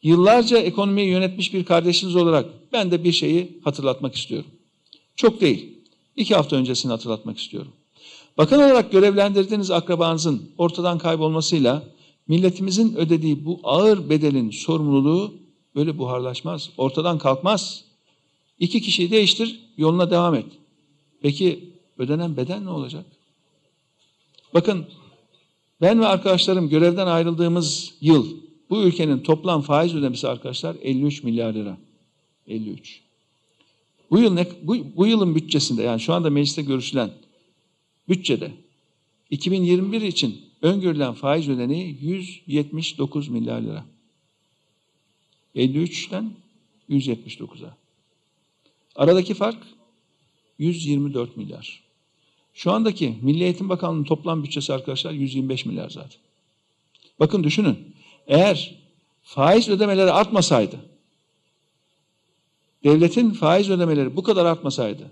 Yıllarca ekonomiyi yönetmiş bir kardeşiniz olarak ben de bir şeyi hatırlatmak istiyorum. Çok değil. İki hafta öncesini hatırlatmak istiyorum. Bakan olarak görevlendirdiğiniz akrabanızın ortadan kaybolmasıyla milletimizin ödediği bu ağır bedelin sorumluluğu böyle buharlaşmaz, ortadan kalkmaz. İki kişiyi değiştir, yoluna devam et. Peki ödenen bedel ne olacak? Bakın ben ve arkadaşlarım görevden ayrıldığımız yıl bu ülkenin toplam faiz ödemesi arkadaşlar 53 milyar lira. 53. Bu yıl ne, bu, bu yılın bütçesinde yani şu anda mecliste görüşülen bütçede 2021 için öngörülen faiz ödeneği 179 milyar lira. 53'ten 179'a. Aradaki fark 124 milyar. Şu andaki Milli Eğitim Bakanlığı'nın toplam bütçesi arkadaşlar 125 milyar zaten. Bakın düşünün. Eğer faiz ödemeleri artmasaydı, devletin faiz ödemeleri bu kadar artmasaydı,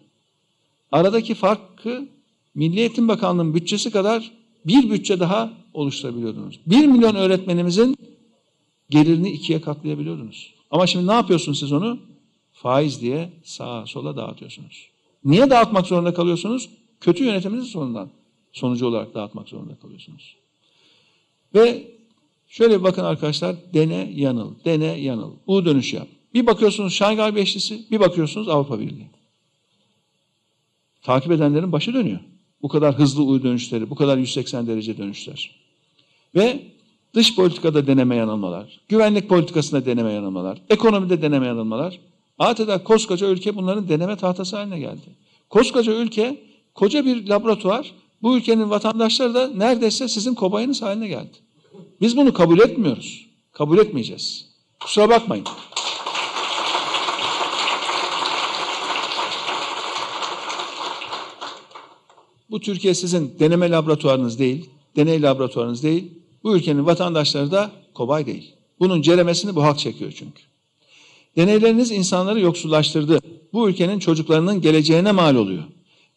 aradaki farkı Milli Eğitim Bakanlığı'nın bütçesi kadar bir bütçe daha oluşturabiliyordunuz. Bir milyon öğretmenimizin gelirini ikiye katlayabiliyordunuz. Ama şimdi ne yapıyorsunuz siz onu? Faiz diye sağa sola dağıtıyorsunuz. Niye dağıtmak zorunda kalıyorsunuz? Kötü yönetiminiz sonundan sonucu olarak dağıtmak zorunda kalıyorsunuz. Ve şöyle bakın arkadaşlar, dene yanıl, dene yanıl. U dönüş yap. Bir bakıyorsunuz Şangay Beşlisi, bir bakıyorsunuz Avrupa Birliği. Takip edenlerin başı dönüyor. Bu kadar hızlı U dönüşleri, bu kadar 180 derece dönüşler. Ve dış politikada deneme yanılmalar, güvenlik politikasında deneme yanılmalar, ekonomide deneme yanılmalar Adeta koskoca ülke bunların deneme tahtası haline geldi. Koskoca ülke, koca bir laboratuvar, bu ülkenin vatandaşları da neredeyse sizin kobayınız haline geldi. Biz bunu kabul etmiyoruz. Kabul etmeyeceğiz. Kusura bakmayın. Bu Türkiye sizin deneme laboratuvarınız değil, deney laboratuvarınız değil. Bu ülkenin vatandaşları da kobay değil. Bunun ceremesini bu halk çekiyor çünkü. Deneyleriniz insanları yoksullaştırdı. Bu ülkenin çocuklarının geleceğine mal oluyor.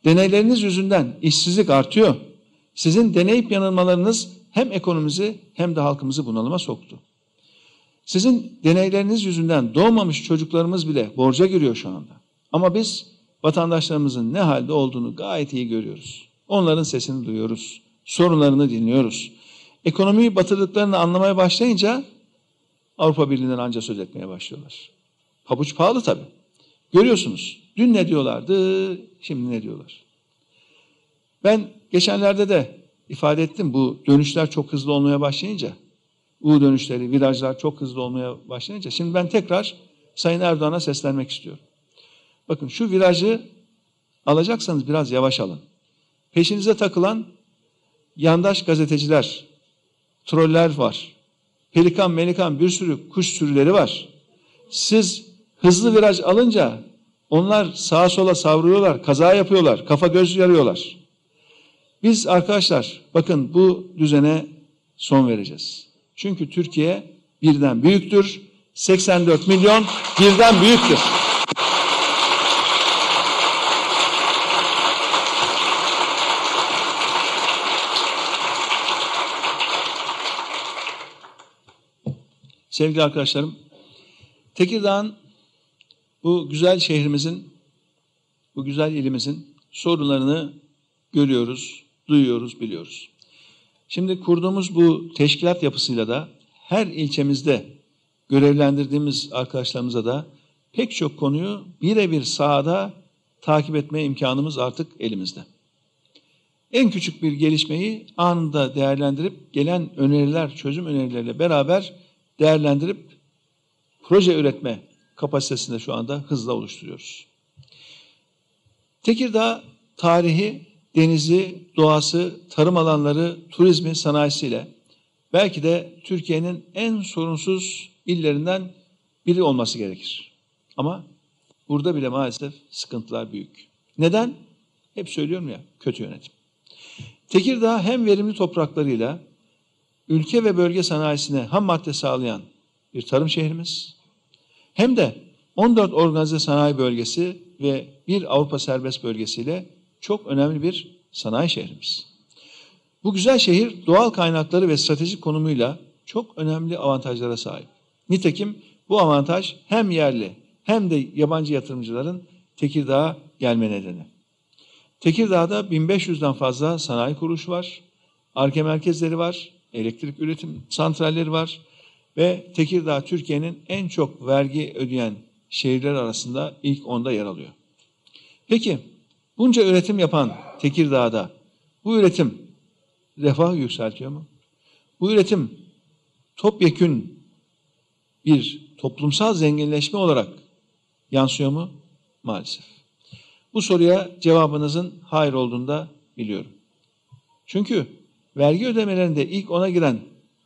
Deneyleriniz yüzünden işsizlik artıyor. Sizin deneyip yanılmalarınız hem ekonomimizi hem de halkımızı bunalıma soktu. Sizin deneyleriniz yüzünden doğmamış çocuklarımız bile borca giriyor şu anda. Ama biz vatandaşlarımızın ne halde olduğunu gayet iyi görüyoruz. Onların sesini duyuyoruz. Sorunlarını dinliyoruz. Ekonomiyi batırdıklarını anlamaya başlayınca Avrupa Birliği'nden anca söz etmeye başlıyorlar. Pabuç pahalı tabii. Görüyorsunuz. Dün ne diyorlardı, şimdi ne diyorlar. Ben geçenlerde de ifade ettim bu dönüşler çok hızlı olmaya başlayınca, U dönüşleri, virajlar çok hızlı olmaya başlayınca, şimdi ben tekrar Sayın Erdoğan'a seslenmek istiyorum. Bakın şu virajı alacaksanız biraz yavaş alın. Peşinize takılan yandaş gazeteciler, troller var. Pelikan, melikan bir sürü kuş sürüleri var. Siz hızlı viraj alınca onlar sağa sola savruyorlar, kaza yapıyorlar, kafa göz yarıyorlar. Biz arkadaşlar bakın bu düzene son vereceğiz. Çünkü Türkiye birden büyüktür. 84 milyon birden büyüktür. Sevgili arkadaşlarım, Tekirdağ'ın bu güzel şehrimizin, bu güzel ilimizin sorunlarını görüyoruz, duyuyoruz, biliyoruz. Şimdi kurduğumuz bu teşkilat yapısıyla da her ilçemizde görevlendirdiğimiz arkadaşlarımıza da pek çok konuyu birebir sahada takip etme imkanımız artık elimizde. En küçük bir gelişmeyi anında değerlendirip gelen öneriler, çözüm önerileriyle beraber değerlendirip proje üretme kapasitesinde şu anda hızla oluşturuyoruz. Tekirdağ tarihi, denizi, doğası, tarım alanları, turizmi, sanayisiyle belki de Türkiye'nin en sorunsuz illerinden biri olması gerekir. Ama burada bile maalesef sıkıntılar büyük. Neden? Hep söylüyorum ya, kötü yönetim. Tekirdağ hem verimli topraklarıyla ülke ve bölge sanayisine ham madde sağlayan bir tarım şehrimiz hem de 14 organize sanayi bölgesi ve bir Avrupa serbest bölgesiyle çok önemli bir sanayi şehrimiz. Bu güzel şehir doğal kaynakları ve stratejik konumuyla çok önemli avantajlara sahip. Nitekim bu avantaj hem yerli hem de yabancı yatırımcıların Tekirdağ'a gelme nedeni. Tekirdağ'da 1500'den fazla sanayi kuruluşu var, arke merkezleri var, elektrik üretim santralleri var ve Tekirdağ Türkiye'nin en çok vergi ödeyen şehirler arasında ilk onda yer alıyor. Peki bunca üretim yapan Tekirdağ'da bu üretim refah yükseltiyor mu? Bu üretim topyekün bir toplumsal zenginleşme olarak yansıyor mu? Maalesef. Bu soruya cevabınızın hayır olduğunu da biliyorum. Çünkü vergi ödemelerinde ilk ona giren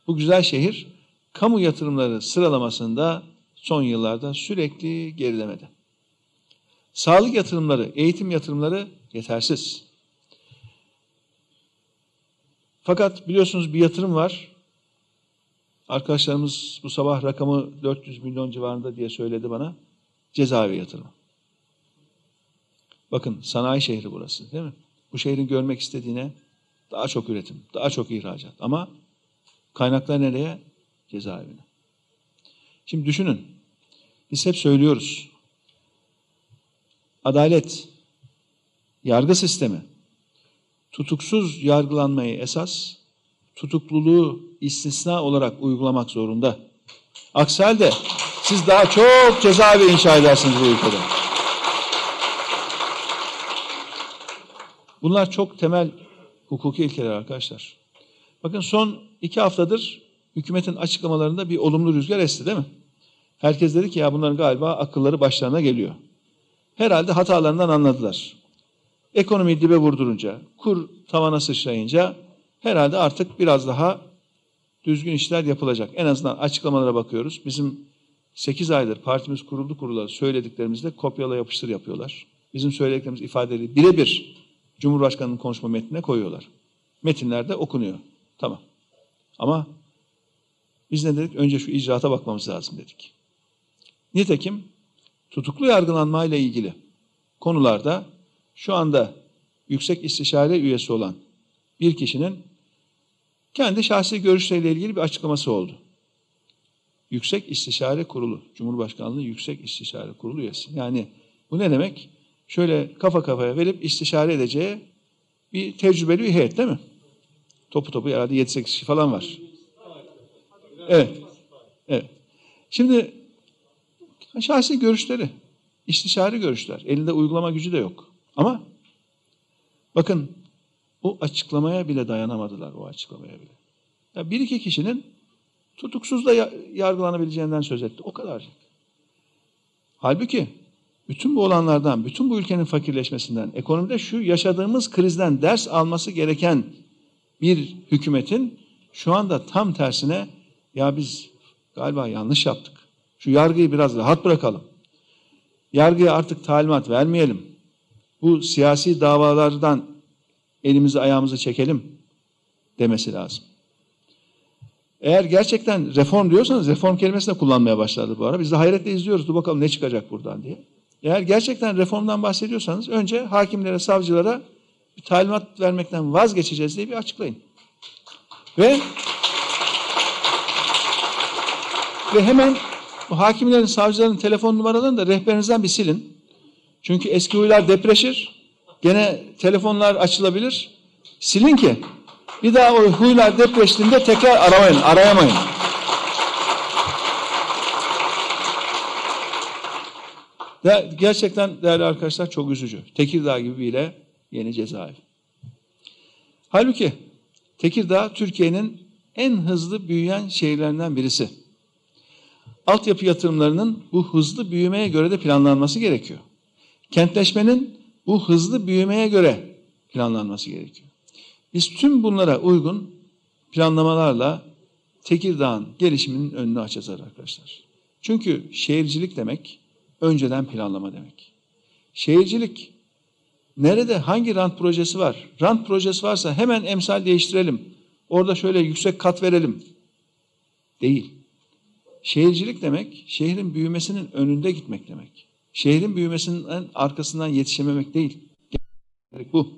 bu güzel şehir kamu yatırımları sıralamasında son yıllarda sürekli gerilemede. Sağlık yatırımları, eğitim yatırımları yetersiz. Fakat biliyorsunuz bir yatırım var. Arkadaşlarımız bu sabah rakamı 400 milyon civarında diye söyledi bana. Cezaevi yatırımı. Bakın sanayi şehri burası değil mi? Bu şehrin görmek istediğine daha çok üretim, daha çok ihracat. Ama kaynaklar nereye? Cezaevine. Şimdi düşünün. Biz hep söylüyoruz. Adalet, yargı sistemi, tutuksuz yargılanmayı esas, tutukluluğu istisna olarak uygulamak zorunda. Aksi halde siz daha çok cezaevi inşa edersiniz bu ülkede. Bunlar çok temel hukuki ilkeler arkadaşlar. Bakın son iki haftadır hükümetin açıklamalarında bir olumlu rüzgar esti değil mi? Herkes dedi ki ya bunların galiba akılları başlarına geliyor. Herhalde hatalarından anladılar. Ekonomiyi dibe vurdurunca, kur tavana sıçrayınca herhalde artık biraz daha düzgün işler yapılacak. En azından açıklamalara bakıyoruz. Bizim 8 aydır partimiz kuruldu kurulalı söylediklerimizde kopyala yapıştır yapıyorlar. Bizim söylediklerimiz ifadeleri birebir Cumhurbaşkanı'nın konuşma metnine koyuyorlar. Metinlerde okunuyor. Tamam. Ama biz ne dedik? Önce şu icraata bakmamız lazım dedik. Nitekim tutuklu yargılanmayla ilgili konularda şu anda yüksek istişare üyesi olan bir kişinin kendi şahsi görüşleriyle ilgili bir açıklaması oldu. Yüksek İstişare Kurulu, Cumhurbaşkanlığı Yüksek İstişare Kurulu üyesi. Yani bu ne demek? Şöyle kafa kafaya verip istişare edeceği bir tecrübeli bir heyet değil mi? Topu topu herhalde 7-8 kişi falan var. Evet. Evet. Şimdi şahsi görüşleri, istişare görüşler. Elinde uygulama gücü de yok. Ama bakın o açıklamaya bile dayanamadılar o açıklamaya bile. Ya bir iki kişinin tutuksuz da yargılanabileceğinden söz etti. O kadar. Halbuki bütün bu olanlardan, bütün bu ülkenin fakirleşmesinden, ekonomide şu yaşadığımız krizden ders alması gereken bir hükümetin şu anda tam tersine ya biz galiba yanlış yaptık. Şu yargıyı biraz rahat bırakalım. Yargıya artık talimat vermeyelim. Bu siyasi davalardan elimizi ayağımızı çekelim demesi lazım. Eğer gerçekten reform diyorsanız reform kelimesini de kullanmaya başladı bu ara. Biz de hayretle izliyoruz. Dur bakalım ne çıkacak buradan diye. Eğer gerçekten reformdan bahsediyorsanız önce hakimlere, savcılara bir talimat vermekten vazgeçeceğiz diye bir açıklayın. Ve ve hemen bu hakimlerin, savcıların telefon numaralarını da rehberinizden bir silin. Çünkü eski huylar depreşir. Gene telefonlar açılabilir. Silin ki bir daha o huylar depreştiğinde tekrar aramayın, arayamayın. De, gerçekten değerli arkadaşlar çok üzücü. Tekirdağ gibi bile yeni cezaevi. Halbuki Tekirdağ Türkiye'nin en hızlı büyüyen şehirlerinden birisi. Altyapı yatırımlarının bu hızlı büyümeye göre de planlanması gerekiyor. Kentleşmenin bu hızlı büyümeye göre planlanması gerekiyor. Biz tüm bunlara uygun planlamalarla Tekirdağ'ın gelişiminin önünü açacağız arkadaşlar. Çünkü şehircilik demek önceden planlama demek. Şehircilik nerede hangi rant projesi var? Rant projesi varsa hemen emsal değiştirelim. Orada şöyle yüksek kat verelim. Değil. Şehircilik demek şehrin büyümesinin önünde gitmek demek. Şehrin büyümesinin arkasından yetişememek değil. Bu.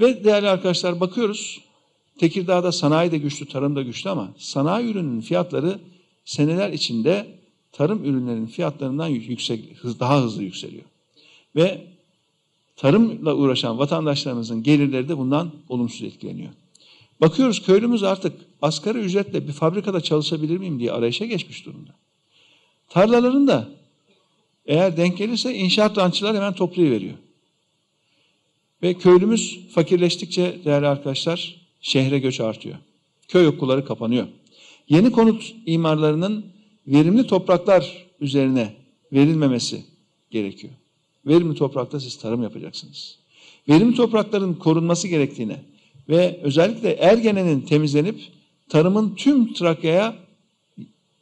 Ve değerli arkadaşlar bakıyoruz. Tekirdağ'da sanayi de güçlü, tarım da güçlü ama sanayi ürünün fiyatları seneler içinde tarım ürünlerinin fiyatlarından yüksek, daha hızlı yükseliyor. Ve tarımla uğraşan vatandaşlarımızın gelirleri de bundan olumsuz etkileniyor. Bakıyoruz köylümüz artık asgari ücretle bir fabrikada çalışabilir miyim diye arayışa geçmiş durumda. Tarlalarında eğer denk gelirse inşaat rantçılar hemen toplayıveriyor. Ve köylümüz fakirleştikçe değerli arkadaşlar şehre göç artıyor. Köy okulları kapanıyor. Yeni konut imarlarının verimli topraklar üzerine verilmemesi gerekiyor. Verimli toprakta siz tarım yapacaksınız. Verimli toprakların korunması gerektiğine ve özellikle Ergene'nin temizlenip tarımın tüm Trakya'ya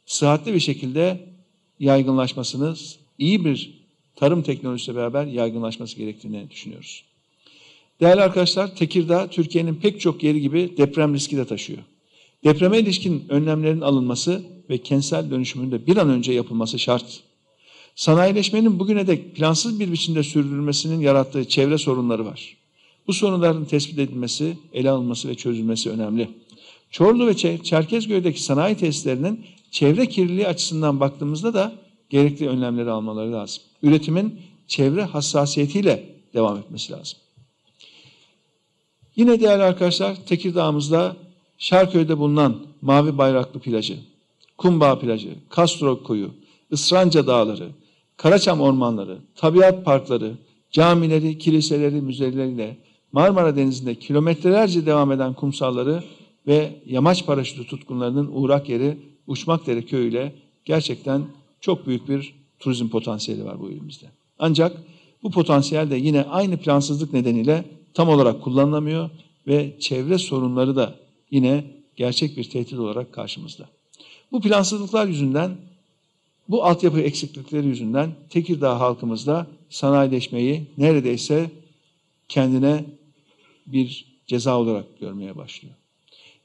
sıhhatli bir şekilde yaygınlaşmasını, iyi bir tarım teknolojisiyle beraber yaygınlaşması gerektiğini düşünüyoruz. Değerli arkadaşlar, Tekirdağ Türkiye'nin pek çok yeri gibi deprem riski de taşıyor. Depreme ilişkin önlemlerin alınması ve kentsel dönüşümün de bir an önce yapılması şart. Sanayileşmenin bugüne dek plansız bir biçimde sürdürülmesinin yarattığı çevre sorunları var. Bu sorunların tespit edilmesi, ele alınması ve çözülmesi önemli. Çorlu ve Çerkezköy'deki sanayi tesislerinin çevre kirliliği açısından baktığımızda da gerekli önlemleri almaları lazım. Üretimin çevre hassasiyetiyle devam etmesi lazım. Yine değerli arkadaşlar Tekirdağ'ımızda Şarköy'de bulunan Mavi Bayraklı plajı, Kumbağ plajı, Kastro koyu, Isranca dağları, Karaçam ormanları, tabiat parkları, camileri, kiliseleri, müzeleriyle Marmara Denizi'nde kilometrelerce devam eden kumsalları ve yamaç paraşütü tutkunlarının uğrak yeri Uçmakdere Köyü ile gerçekten çok büyük bir turizm potansiyeli var bu ilimizde. Ancak bu potansiyel de yine aynı plansızlık nedeniyle tam olarak kullanılamıyor ve çevre sorunları da yine gerçek bir tehdit olarak karşımızda. Bu plansızlıklar yüzünden, bu altyapı eksiklikleri yüzünden Tekirdağ halkımızda sanayileşmeyi neredeyse kendine bir ceza olarak görmeye başlıyor.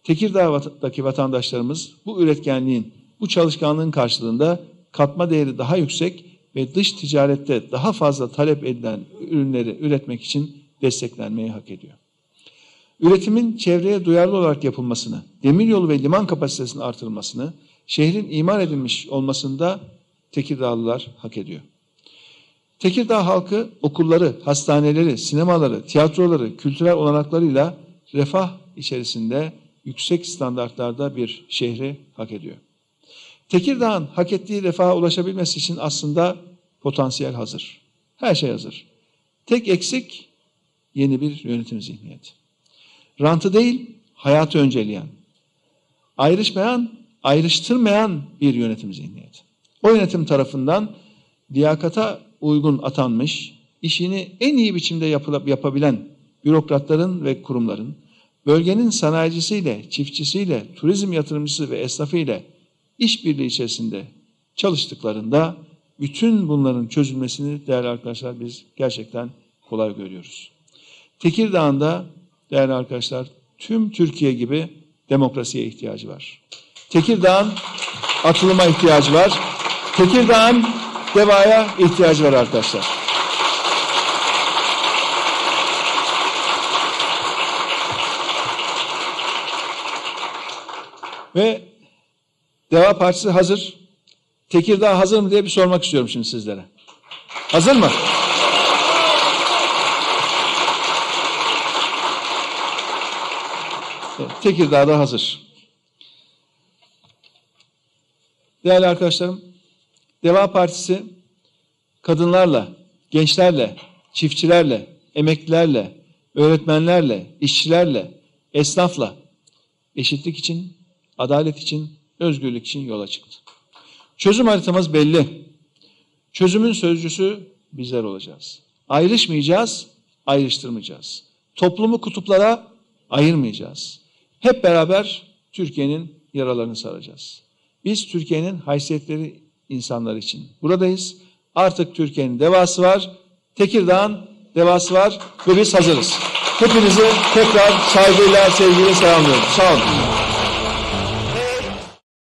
Tekirdağ'daki vatandaşlarımız bu üretkenliğin, bu çalışkanlığın karşılığında katma değeri daha yüksek ve dış ticarette daha fazla talep edilen ürünleri üretmek için desteklenmeyi hak ediyor. Üretimin çevreye duyarlı olarak yapılmasını, demiryolu ve liman kapasitesinin artırılmasını, şehrin imar edilmiş olmasında Tekirdağlılar hak ediyor. Tekirdağ halkı okulları, hastaneleri, sinemaları, tiyatroları, kültürel olanaklarıyla refah içerisinde yüksek standartlarda bir şehri hak ediyor. Tekirdağ'ın hak ettiği refaha ulaşabilmesi için aslında potansiyel hazır. Her şey hazır. Tek eksik yeni bir yönetim zihniyeti. Rantı değil, hayatı önceleyen, ayrışmayan, ayrıştırmayan bir yönetim zihniyeti. O yönetim tarafından liyakata uygun atanmış, işini en iyi biçimde yapılıp yapabilen bürokratların ve kurumların, bölgenin sanayicisiyle, çiftçisiyle, turizm yatırımcısı ve esnafıyla işbirliği içerisinde çalıştıklarında bütün bunların çözülmesini değerli arkadaşlar biz gerçekten kolay görüyoruz. Tekirdağ'ın da değerli arkadaşlar tüm Türkiye gibi demokrasiye ihtiyacı var. Tekirdağ'ın atılıma ihtiyacı var. Tekirdağ'ın devaya ihtiyacı var arkadaşlar. Ve Deva Partisi hazır. Tekirdağ hazır mı diye bir sormak istiyorum şimdi sizlere. Hazır mı? Evet, Tekirdağ'da hazır. Değerli arkadaşlarım, Deva Partisi kadınlarla, gençlerle, çiftçilerle, emeklilerle, öğretmenlerle, işçilerle, esnafla eşitlik için, adalet için, özgürlük için yola çıktı. Çözüm haritamız belli. Çözümün sözcüsü bizler olacağız. Ayrışmayacağız, ayrıştırmayacağız. Toplumu kutuplara ayırmayacağız. Hep beraber Türkiye'nin yaralarını saracağız. Biz Türkiye'nin haysiyetleri insanlar için buradayız. Artık Türkiye'nin devası var. Tekirdağ'ın devası var ve biz hazırız. Hepinizi tekrar saygıyla, sevgiyle selamlıyorum. Sağ olun.